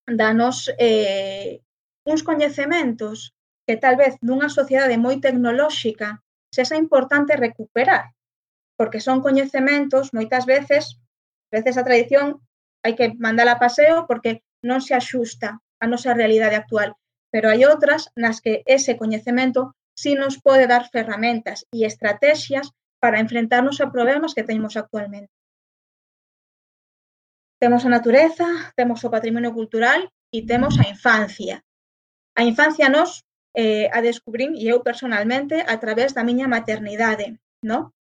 S9: danos eh, uns coñecementos que tal vez nunha sociedade moi tecnolóxica sexa importante recuperar, porque son coñecementos moitas veces, veces a tradición hai que mandala a paseo porque non se axusta a nosa realidade actual, pero hai outras nas que ese coñecemento si nos pode dar ferramentas e estrategias para enfrentarnos a problemas que teñemos actualmente. Temos a natureza, temos o patrimonio cultural e temos a infancia. A infancia nos eh, a descubrín e eu personalmente a través da miña maternidade, no?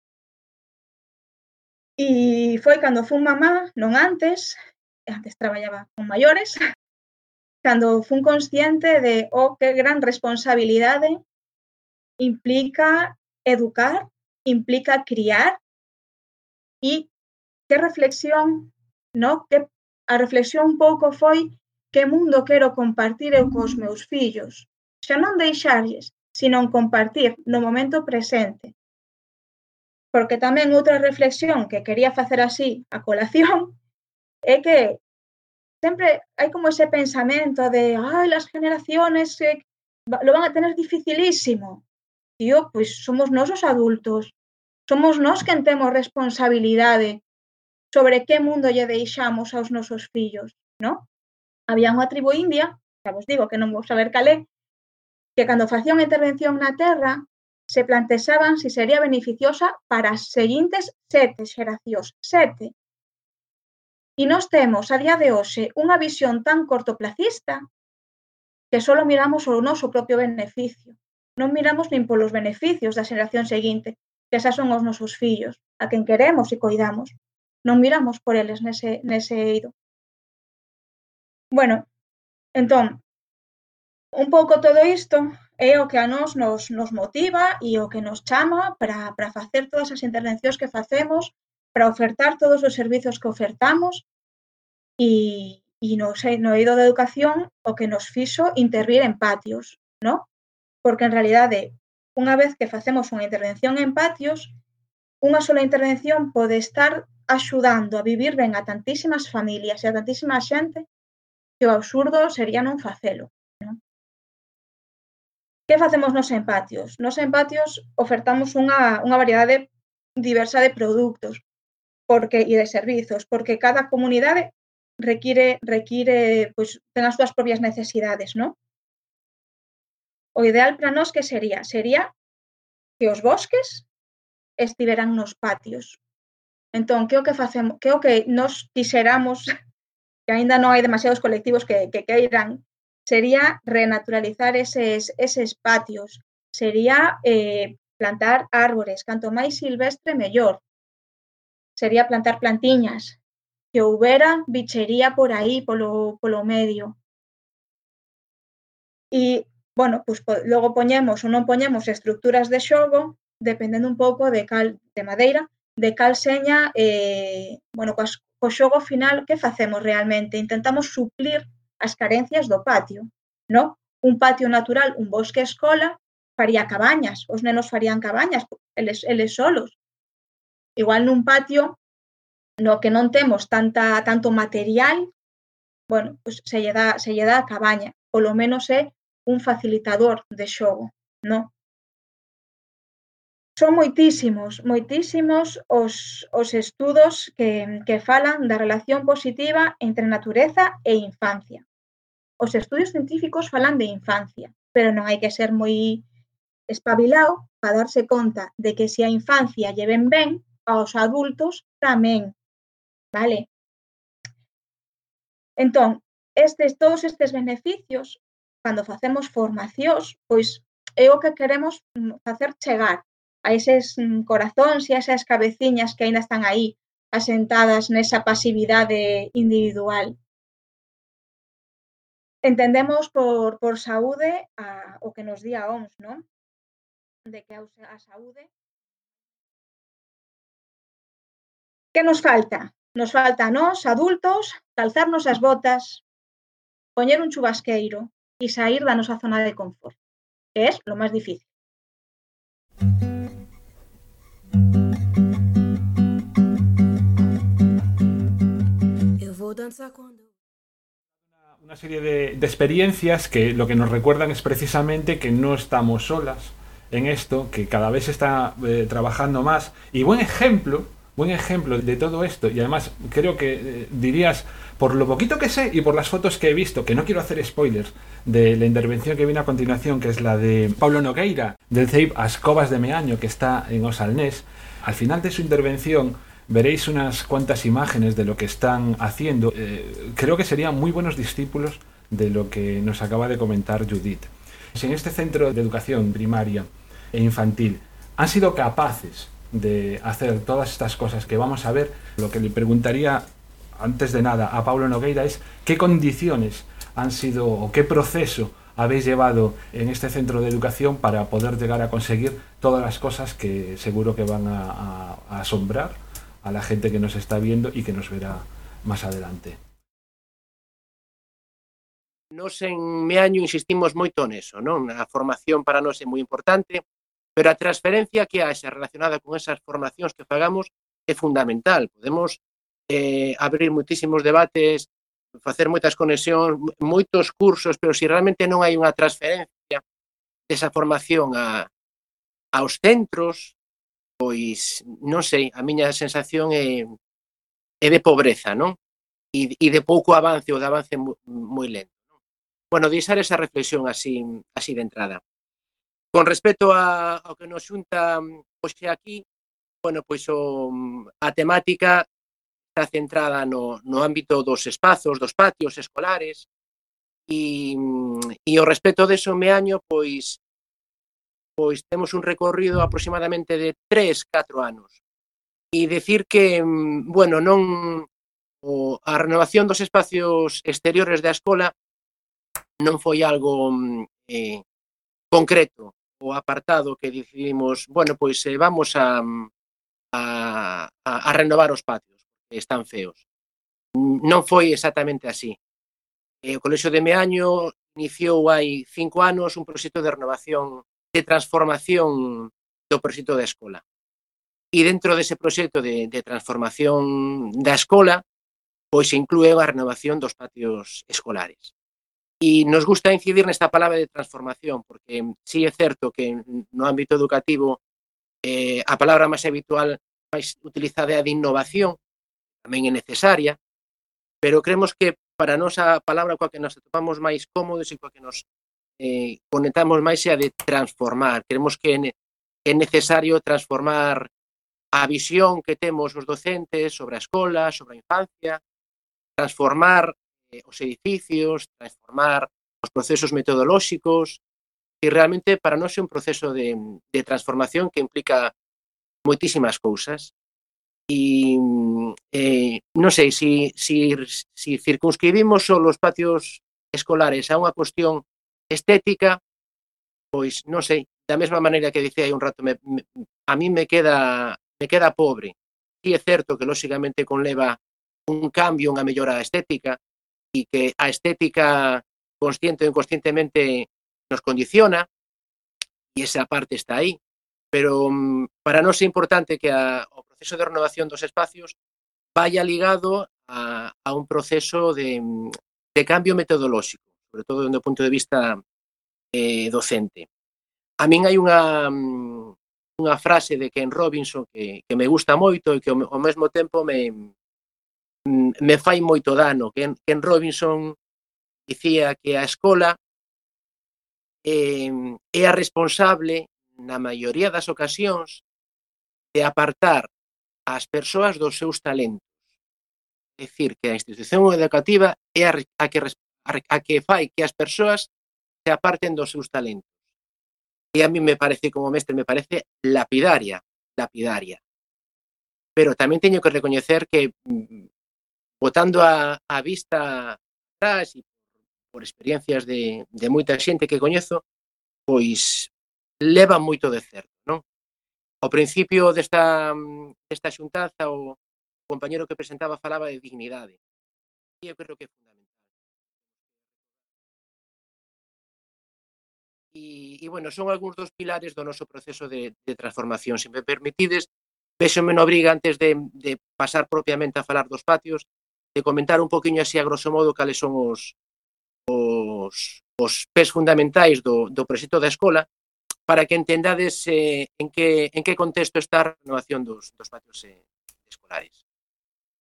S9: E foi cando fun mamá, non antes, antes traballaba con maiores, cando fun consciente de o oh, que gran responsabilidade implica educar, implica criar e que reflexión, no? Que a reflexión un pouco foi que mundo quero compartir eu cos meus fillos. Xa non deixarlles, sino compartir no momento presente. Porque tamén outra reflexión que quería facer así a colación é que sempre hai como ese pensamento de ai, las generaciones eh, lo van a tener dificilísimo. Tío, pois somos nós os adultos. Somos nós quen temos responsabilidade sobre que mundo lle deixamos aos nosos fillos, non? Había unha tribo india, xa vos digo que non vou saber cal é, que cando facía unha intervención na Terra, se plantexaban se si sería beneficiosa para as seguintes sete xeracións. Sete. E nós temos a día de hoxe unha visión tan cortoplacista que só miramos o noso propio beneficio. Non miramos nin polos beneficios da xeración seguinte, que xa son os nosos fillos, a quen queremos e coidamos. Non miramos por eles nese, nese eido. Bueno, entón, un pouco todo isto é o que a nós nos, nos motiva e o que nos chama para, para facer todas as intervencións que facemos para ofertar todos os servizos que ofertamos e, e no, no eido de educación o que nos fixo intervir en patios, ¿no? Porque en realidade, unha vez que facemos unha intervención en patios, unha sola intervención pode estar axudando a vivir ben a tantísimas familias e a tantísima xente que o absurdo sería non facelo. Non? Que facemos nos en patios? Nos en patios ofertamos unha, unha variedade diversa de produtos, porque e de servizos, porque cada comunidade require require pois ten as súas propias necesidades, non? O ideal para nós que sería? Sería que os bosques estiveran nos patios. Entón, que que facemos, que que nos quixeramos que aínda non hai demasiados colectivos que, que sería renaturalizar eses, eses patios, sería eh, plantar árbores, canto máis silvestre, mellor. sería plantar plantiñas, que houbera bichería por aí, polo, polo medio. E, bueno, pois, po, logo poñemos ou non poñemos estructuras de xogo, dependendo un pouco de cal de madeira, de cal seña, eh, bueno, coas, co xogo final, que facemos realmente? Intentamos suplir as carencias do patio, no? Un patio natural, un bosque escola, faría cabañas, os nenos farían cabañas, eles, eles solos, Igual nun patio no que non temos tanta tanto material, bueno, pois se lle dá, se lle dá a cabaña, polo menos é un facilitador de xogo, non? Son moitísimos, moitísimos os, os estudos que, que falan da relación positiva entre natureza e infancia. Os estudios científicos falan de infancia, pero non hai que ser moi espabilado para darse conta de que se a infancia lleven ben, aos adultos tamén, vale? Entón, estes todos estes beneficios, cando facemos formacións, pois é o que queremos mm, facer chegar a eses mm, corazóns e a esas cabeciñas que aínda están aí asentadas nesa pasividade individual. Entendemos por, por saúde a, o que nos di a OMS, non? De que a, a saúde Que nos falta? Nos falta a nós, adultos, calzarnos as botas, poñer un chubasqueiro e sair da nosa zona de confort, que é lo máis difícil.
S1: Una serie de, de, experiencias que lo que nos recuerdan es precisamente que no estamos solas,
S8: en esto, que cada vez está eh, trabajando más. Y buen ejemplo, buen ejemplo de todo esto. Y además creo que eh, dirías, por lo poquito que sé y por las fotos que he visto, que no quiero hacer spoilers, de la intervención que viene a continuación, que es la de Pablo Nogueira, del CEIP Ascobas de Meaño, que está en Osalnés, al final de su intervención veréis unas cuantas imágenes de lo que están haciendo. Eh, creo que serían muy buenos discípulos de lo que nos acaba de comentar Judith. Si en este centro de educación primaria e infantil han sido capaces de hacer todas estas cosas que vamos a ver, lo que le preguntaría antes de nada a Pablo Nogueira es qué condiciones han sido o qué proceso habéis llevado en este centro de educación para poder llegar a conseguir todas las cosas que seguro que van a, asombrar a la gente que nos está viendo y que nos verá más adelante.
S10: Nos en Meaño insistimos moito neso, non? A formación para nós é moi importante, Pero a transferencia que haxa relacionada con esas formacións que fagamos é fundamental. Podemos eh, abrir muitísimos debates, facer moitas conexións, moitos cursos, pero se si realmente non hai unha transferencia desa formación a, aos centros, pois non sei, a miña sensación é, é de pobreza, non? E, e de pouco avance ou de avance moi lento. Non? Bueno, deixar esa reflexión así, así de entrada. Con respecto a, ao que nos xunta mm, hoxe aquí, bueno, pois o, mm, a temática está centrada no, no ámbito dos espazos, dos patios escolares, e, e o respecto deso me año, pois pois temos un recorrido aproximadamente de 3, 4 anos. E decir que, mm, bueno, non o, a renovación dos espacios exteriores da escola non foi algo eh, concreto o apartado que decidimos, bueno, pois eh, vamos a, a, a renovar os patios, que están feos. Non foi exactamente así. Eh, o Colexo de Meaño iniciou hai cinco anos un proxecto de renovación, de transformación do proxecto da escola. E dentro dese proxecto de, de transformación da escola, pois se inclúe a renovación dos patios escolares. E nos gusta incidir nesta palabra de transformación, porque sí é certo que no ámbito educativo eh, a palabra máis habitual máis utilizada é a de innovación, tamén é necesaria, pero creemos que para nós a palabra coa que nos atopamos máis cómodos e coa que nos eh, conectamos máis é a de transformar. Creemos que é necesario transformar a visión que temos os docentes sobre a escola, sobre a infancia, transformar eh, os edificios, transformar os procesos metodolóxicos, e realmente para nós é un proceso de, de transformación que implica moitísimas cousas. E eh, non sei, se si, si, si circunscribimos só os patios escolares a unha cuestión estética, pois non sei, da mesma maneira que dicía hai un rato, me, me, a mí me queda me queda pobre. E é certo que, lóxicamente, conleva un cambio, unha mellora estética, e que a estética consciente ou inconscientemente nos condiciona, e esa parte está aí. Pero mm, para nós é importante que a, o proceso de renovación dos espacios vaya ligado a, a un proceso de, mm, de cambio metodolóxico, sobre todo do o punto de vista eh, docente. A min hai unha, mm, unha frase de Ken Robinson que, que me gusta moito e que ao, ao mesmo tempo me, me fai moito dano. Ken, Ken Robinson dicía que a escola eh, é a responsable na maioría das ocasións de apartar as persoas dos seus talentos. É dicir, que a institución educativa é a, a, que, a que fai que as persoas se aparten dos seus talentos. E a mí me parece, como mestre, me parece lapidaria, lapidaria. Pero tamén teño que recoñecer que mm, botando a, a vista atrás e por por experiencias de, de moita xente que coñezo, pois leva moito de certo, non? Ao principio desta, desta xuntaza, o compañero que presentaba falaba de dignidade. E eu creo que é fundamental. E, e bueno, son algúns dos pilares do noso proceso de, de transformación. Se me permitides, véxome no obriga antes de, de pasar propiamente a falar dos patios, de comentar un poquinho así a grosso modo cales son os, os, os pés fundamentais do, do proxecto da escola para que entendades eh, en, que, en que contexto está a renovación dos, dos patios eh, escolares.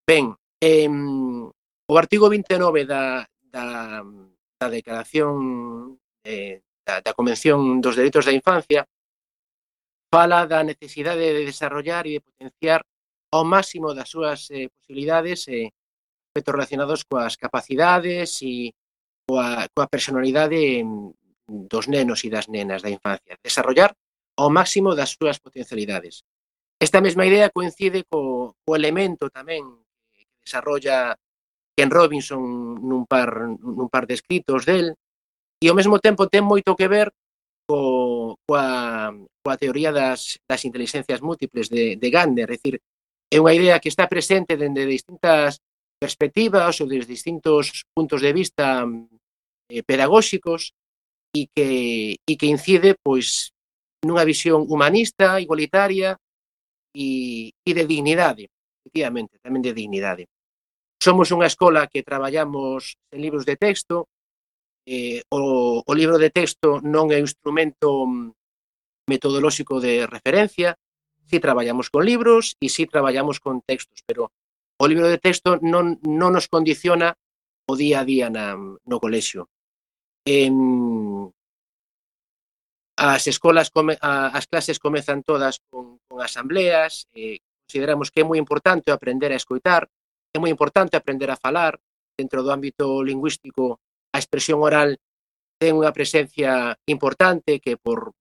S10: Ben, eh, o artigo 29 da, da, da declaración eh, da, da Convención dos Dereitos da Infancia fala da necesidade de desarrollar e de potenciar ao máximo das súas eh, posibilidades eh, aspectos relacionados coas capacidades e coa, coa personalidade dos nenos e das nenas da infancia, desarrollar ao máximo das súas potencialidades. Esta mesma idea coincide co, co elemento tamén que desarrolla Ken Robinson nun par, nun par de escritos del, e ao mesmo tempo ten moito que ver co, coa, coa teoría das, das inteligencias múltiples de, de Gardner, é dicir, é unha idea que está presente dende distintas perspectivas ou desde distintos puntos de vista eh, pedagóxicos e que, e que incide pois nunha visión humanista, igualitaria e, e de dignidade, efectivamente, tamén de dignidade. Somos unha escola que traballamos en libros de texto, eh, o, o libro de texto non é un instrumento metodolóxico de referencia, si traballamos con libros e si traballamos con textos, pero o libro de texto non, non nos condiciona o día a día na, no colexio. En, as escolas come, a, as clases comezan todas con, con asambleas, eh, consideramos que é moi importante aprender a escoitar, é moi importante aprender a falar, dentro do ámbito lingüístico a expresión oral ten unha presencia importante que por,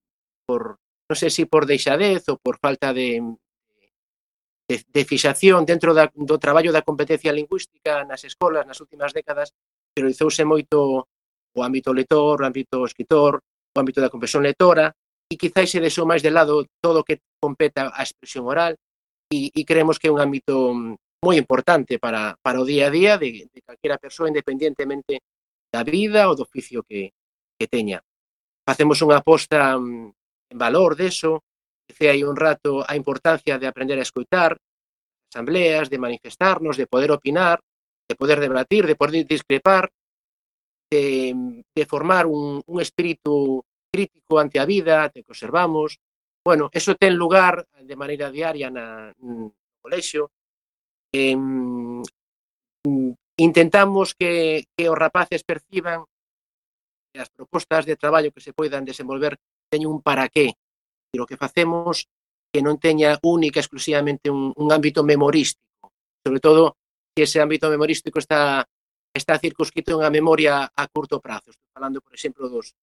S10: por non sei se si por deixadez ou por falta de, de, de fixación dentro da, do traballo da competencia lingüística nas escolas nas últimas décadas priorizouse moito o ámbito letor, o ámbito escritor, o ámbito da comprensión letora e quizáis se deixou máis de lado todo o que competa a expresión oral e, e creemos que é un ámbito moi importante para, para o día a día de, de calquera persoa independientemente da vida ou do oficio que, que teña. Facemos unha aposta mm, en valor deso, decía hai un rato a importancia de aprender a escoitar, asambleas, de manifestarnos, de poder opinar, de poder debatir, de poder discrepar, de, de formar un, un espírito crítico ante a vida, que observamos. Bueno, eso ten lugar de maneira diaria na, no colexio. Eh, intentamos que, que os rapaces perciban que as propostas de traballo que se poidan desenvolver teñen un para qué, o que facemos que non teña única exclusivamente un, un ámbito memorístico, sobre todo que ese ámbito memorístico está está circunscrito unha memoria a curto prazo. Estou falando, por exemplo, dos,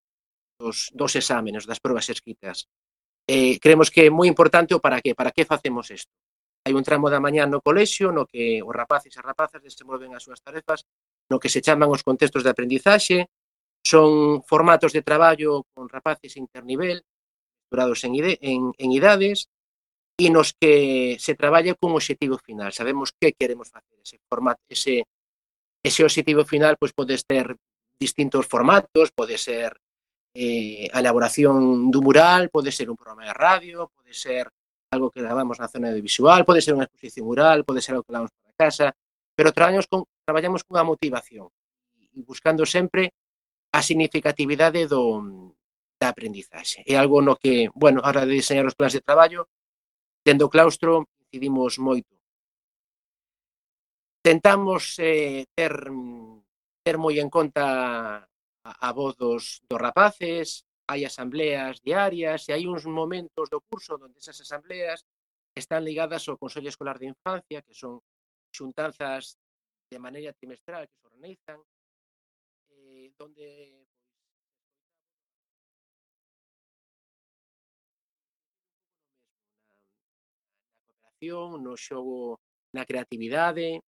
S10: dos, dos exámenes, das probas escritas. Eh, creemos que é moi importante o para que, para que facemos isto. Hai un tramo da mañá no colexio no que os rapaces e rapazas desenvolven as súas tarefas no que se chaman os contextos de aprendizaxe, son formatos de traballo con rapaces internivel, durados en, ide, en, en idades e nos que se traballa cun obxectivo final. Sabemos que queremos facer ese formato, ese, ese obxectivo final pois pode ser distintos formatos, pode ser eh, a elaboración dun mural, pode ser un programa de radio, pode ser algo que gravamos na zona audiovisual, pode ser unha exposición mural, pode ser algo que gravamos para casa, pero traballamos, con, traballamos cunha motivación e buscando sempre a significatividade do, da aprendizaxe. É algo no que, bueno, a hora de diseñar os plans de traballo, tendo o claustro, decidimos moito. Tentamos eh, ter, ter moi en conta a, a voz dos, dos rapaces, hai asambleas diarias e hai uns momentos do curso onde esas asambleas están ligadas ao Consello Escolar de Infancia, que son xuntanzas de maneira trimestral que se organizan, eh, donde imaginación, no xogo na creatividade,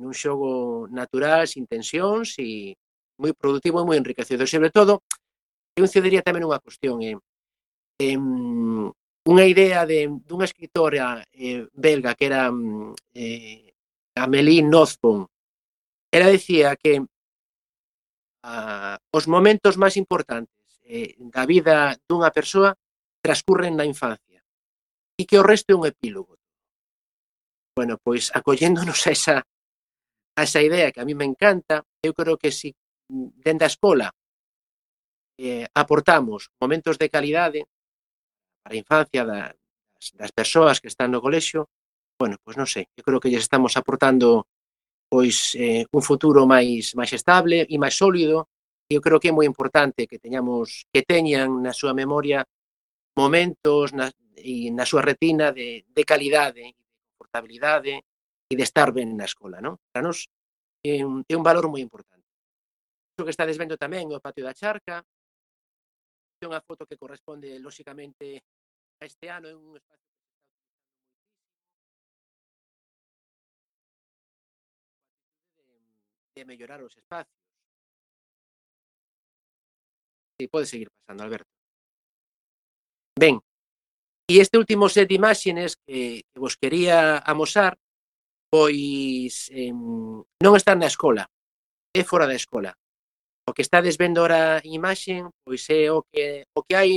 S10: nun xogo natural, sin tensións e moi productivo e moi enriquecedor. Sobre todo, eu incidiría tamén unha cuestión, eh, eh, unha idea de dunha escritora eh, belga que era eh, Amélie Nothomb. Ela decía que ah, os momentos máis importantes eh, da vida dunha persoa transcurren na infancia e que o resto é un epílogo. Bueno, pois acolléndonos a esa, a esa idea que a mí me encanta, eu creo que si dende a escola eh, aportamos momentos de calidade para a infancia da, das, das persoas que están no colexio, bueno, pois non sei, eu creo que lles estamos aportando pois eh, un futuro máis máis estable e máis sólido. E eu creo que é moi importante que teñamos que teñan na súa memoria momentos na, e na súa retina de, de calidade responsabilidade e de estar ben na escola, non? Para nos é un, é un valor moi importante. O que estades vendo tamén é o patio da charca, é unha foto que corresponde lóxicamente a este ano, é un espacio de mellorar os espacios. Si, pode seguir pasando, Alberto. Ben, E este último set de imágenes que, que vos quería amosar, pois eh, non están na escola, é fora da escola. O que estades vendo ora en imaxen, pois é o que, o que hai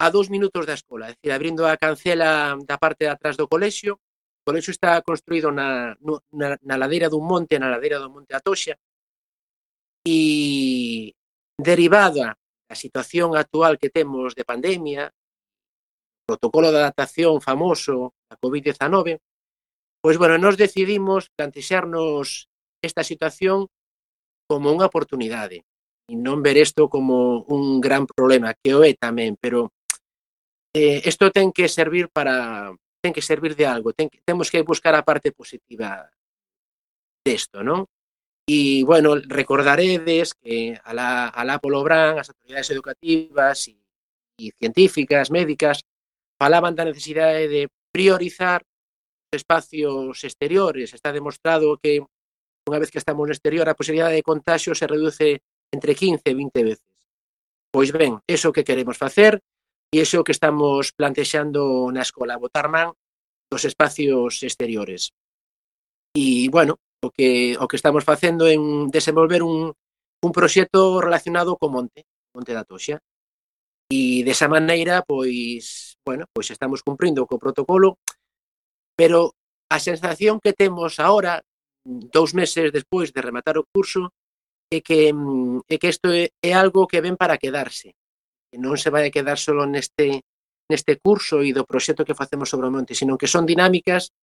S10: a dous minutos da escola, é dicir, abrindo a cancela da parte de atrás do colexio, o colexio está construído na, na, na ladeira dun monte, na ladeira do monte Atoxa, e derivada da situación actual que temos de pandemia, protocolo de adaptación famoso da COVID-19, pois, bueno, nos decidimos plantexarnos esta situación como unha oportunidade e non ver isto como un gran problema, que o é tamén, pero eh, isto ten que servir para ten que servir de algo, ten que, temos que buscar a parte positiva desto, non? E, bueno, recordaredes que a la, a la Polo Brán, as autoridades educativas e, e científicas, médicas, falaban da necesidade de priorizar os espacios exteriores. Está demostrado que unha vez que estamos no exterior a posibilidade de contagio se reduce entre 15 e 20 veces. Pois ben, eso que queremos facer e iso que estamos plantexando na escola, botar man dos espacios exteriores. E, bueno, o que, o que estamos facendo é desenvolver un, un proxecto relacionado co monte, Monte da Toxa. E desa maneira, pois, bueno, pois estamos cumprindo co protocolo, pero a sensación que temos agora, dous meses despois de rematar o curso, é que, é que isto é, é algo que ven para quedarse. Que non se vai a quedar solo neste, neste curso e do proxecto que facemos sobre o monte, sino que son dinámicas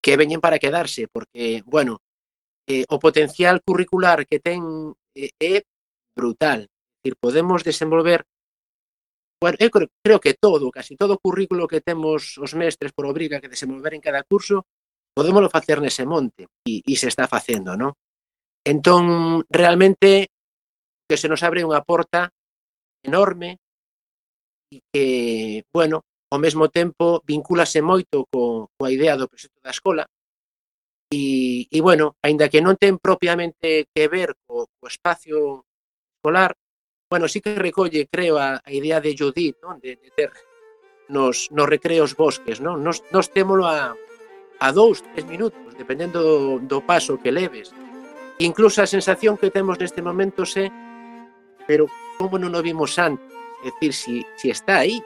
S10: que veñen para quedarse, porque, bueno, eh, o potencial curricular que ten eh, é brutal. Decir, podemos desenvolver Bueno, eu creo, creo que todo, casi todo o currículo que temos os mestres por obriga que desenvolver en cada curso, podémoslo facer nese monte, e, e se está facendo, non? Entón, realmente, que se nos abre unha porta enorme e que, bueno, ao mesmo tempo vincúlase moito co, coa idea do proxecto da escola e, e bueno, aínda que non ten propiamente que ver co, co espacio escolar, bueno, sí que recolle, creo, a, a idea de Judith, non? De, de ter nos, nos recreos bosques, non? Nos, nos témolo a, a dous, tres minutos, dependendo do, do paso que leves. Incluso a sensación que temos neste momento é pero como non o vimos antes? É dicir, si, si está aí,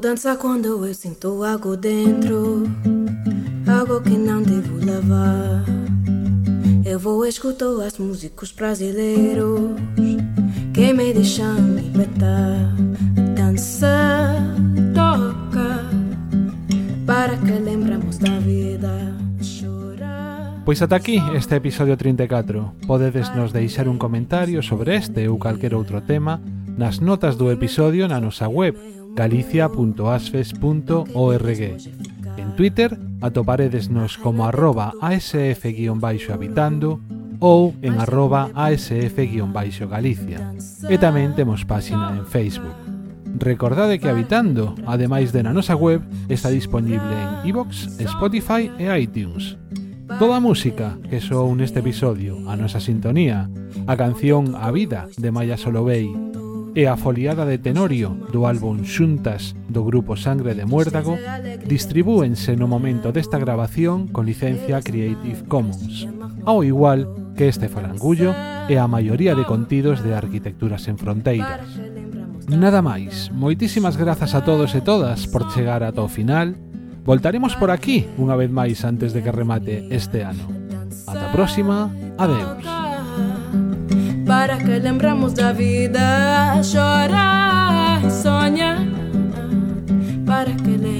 S2: mudança quando eu sinto algo dentro, algo que não devo lavar. Eu vou escutar as músicos brasileiros que me deixam libertar. Dança, toca, para que lembramos da vida.
S1: Pois ata aquí este episodio 34. Podedes nos deixar un comentario sobre este ou calquer outro tema nas notas do episodio na nosa web galicia.asfes.org. En Twitter atoparedesnos como arroba asf-habitando ou en arroba asf-galicia. E tamén temos páxina en Facebook. Recordade que Habitando, ademais de na nosa web, está disponible en iVoox, Spotify e iTunes. Toda a música que soou neste episodio, a nosa sintonía, a canción A Vida de Maya Solovey e a foliada de Tenorio do álbum Xuntas do grupo Sangre de Muérdago distribúense no momento desta grabación con licencia Creative Commons, ao igual que este farangullo e a maioría de contidos de Arquitecturas en Fronteiras. Nada máis, moitísimas grazas a todos e todas por chegar ata o final. Voltaremos por aquí unha vez máis antes de que remate este ano. Ata a próxima, adeus.
S2: para que lembramos da vida. Chorar e sonhar para que lembramos.